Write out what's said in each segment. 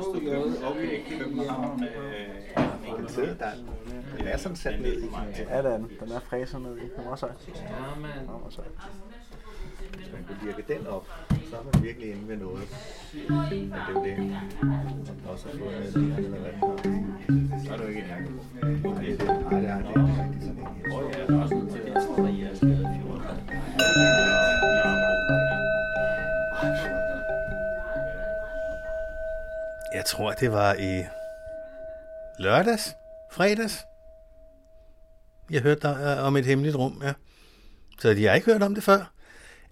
Okay, København. Øh, den sidder der. Den er sådan sat ned i Ja, den, den er fræser ned i. Den var. Ja, man. Den var sejt. Hvis man kunne virke den op, så er man virkelig inde ved noget. Men det er jo det. Man også har fået med det, eller hvad. Så er det jo ikke en Okay, det, nej, det er det er ikke rigtig sådan en. Åh ja, der er også noget til at Jeg tror, det var i lørdags, fredags. Jeg hørte der, øh, om et hemmeligt rum, ja. Så de har ikke hørt om det før.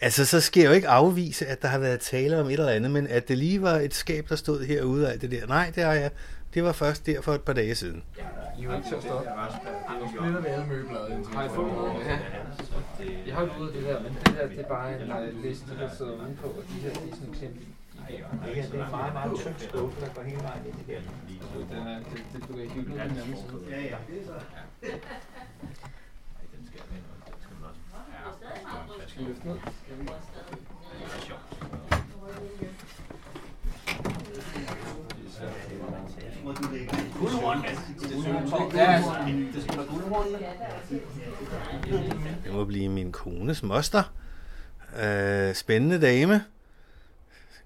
Altså, så skal jeg jo ikke afvise, at der har været tale om et eller andet, men at det lige var et skab, der stod herude og alt det der. Nej, det har jeg. Det var først der for et par dage siden. I er jo ikke til at stoppe. Splitter vi alle indtil Har I fået noget? Ja. Jeg har jo ud af det der, men det der, det er bare en uh, liste, der sidder udenpå, og de her, de er sådan eksempel. Det her, det er meget, meget tynd skuffe, der går hele vejen ind igennem. Så den er, det, det, du kan hygge den anden side. Ja, ja. Skal vi løfte ned? Ja, Det må blive min kones moster. Øh, spændende dame.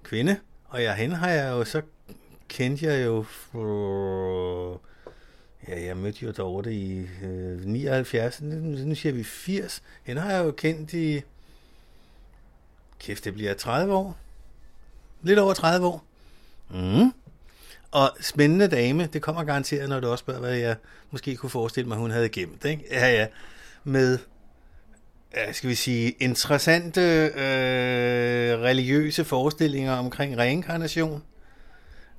Kvinde. Og jeg, hende har jeg jo så kendte jeg jo for, ja, jeg mødte jo Dorte i øh, 79, nu, nu siger vi 80. Hende har jeg jo kendt i, kæft det bliver 30 år. Lidt over 30 år. Mm. Og spændende dame, det kommer garanteret, når du også spørger, hvad jeg måske kunne forestille mig, hun havde gemt. Ikke? Ja, ja. Med skal vi sige, interessante øh, religiøse forestillinger omkring reinkarnation,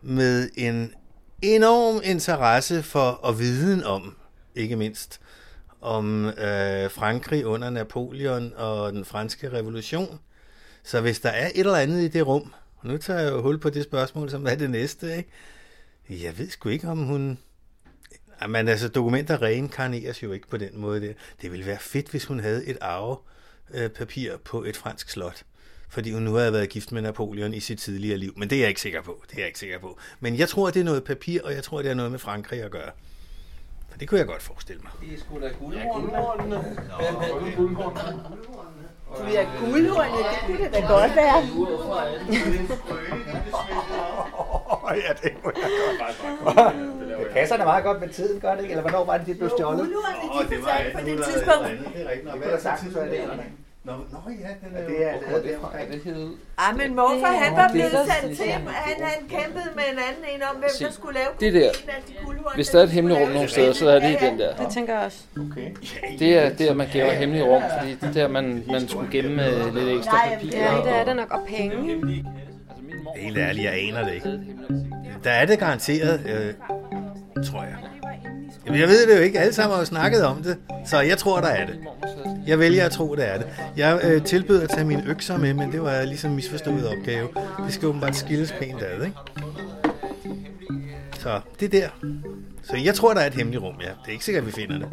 med en enorm interesse for og viden om, ikke mindst, om øh, Frankrig under Napoleon og den franske revolution. Så hvis der er et eller andet i det rum, og nu tager jeg jo hul på det spørgsmål, som er det næste, ikke? Jeg ved sgu ikke, om hun men altså, dokumenter reinkarneres jo ikke på den måde der. Det ville være fedt, hvis hun havde et arvepapir på et fransk slot. Fordi hun nu havde været gift med Napoleon i sit tidligere liv. Men det er jeg ikke sikker på. Det er jeg ikke sikker på. Men jeg tror, det er noget papir, og jeg tror, det er noget med Frankrig at gøre. For det kunne jeg godt forestille mig. det er sgu da guldhornene. Du er guldhornet, det kunne det da godt være. ja, det må jeg godt. Det passer da meget godt med tiden, gør det ikke? Eller hvornår var det, det blev stjålet? Guldhornet, de fortalte på det tidspunkt. Det er rigtigt. Nå, hvad er der det? Nå, nå ja, den er jo... Det er det, det, det hed... Ah, men morfar, Det er han var blevet det til, er han, han kæmpede med en anden en om, hvem Se, der skulle lave det der. Hvis der er et hemmeligt rum nogle steder, så er det i den der. Det tænker jeg også. Okay. Det er der, man gemmer hemmelige rum, fordi det er der, man, man skulle gemme øh, lidt ekstra papir. Ja, det er det nok. Og penge. Helt ærligt, jeg aner det ikke. Der er det garanteret, øh, tror jeg. Jamen, jeg ved det jo ikke. Alle sammen har jo snakket om det. Så jeg tror, der er det. Jeg vælger at tro, det er det. Jeg øh, tilbød at tage mine økser med, men det var ligesom en misforstået opgave. Det skal åbenbart skilles pænt ad, ikke? Så det er der. Så jeg tror, der er et hemmeligt rum, ja. Det er ikke sikkert, at vi finder det.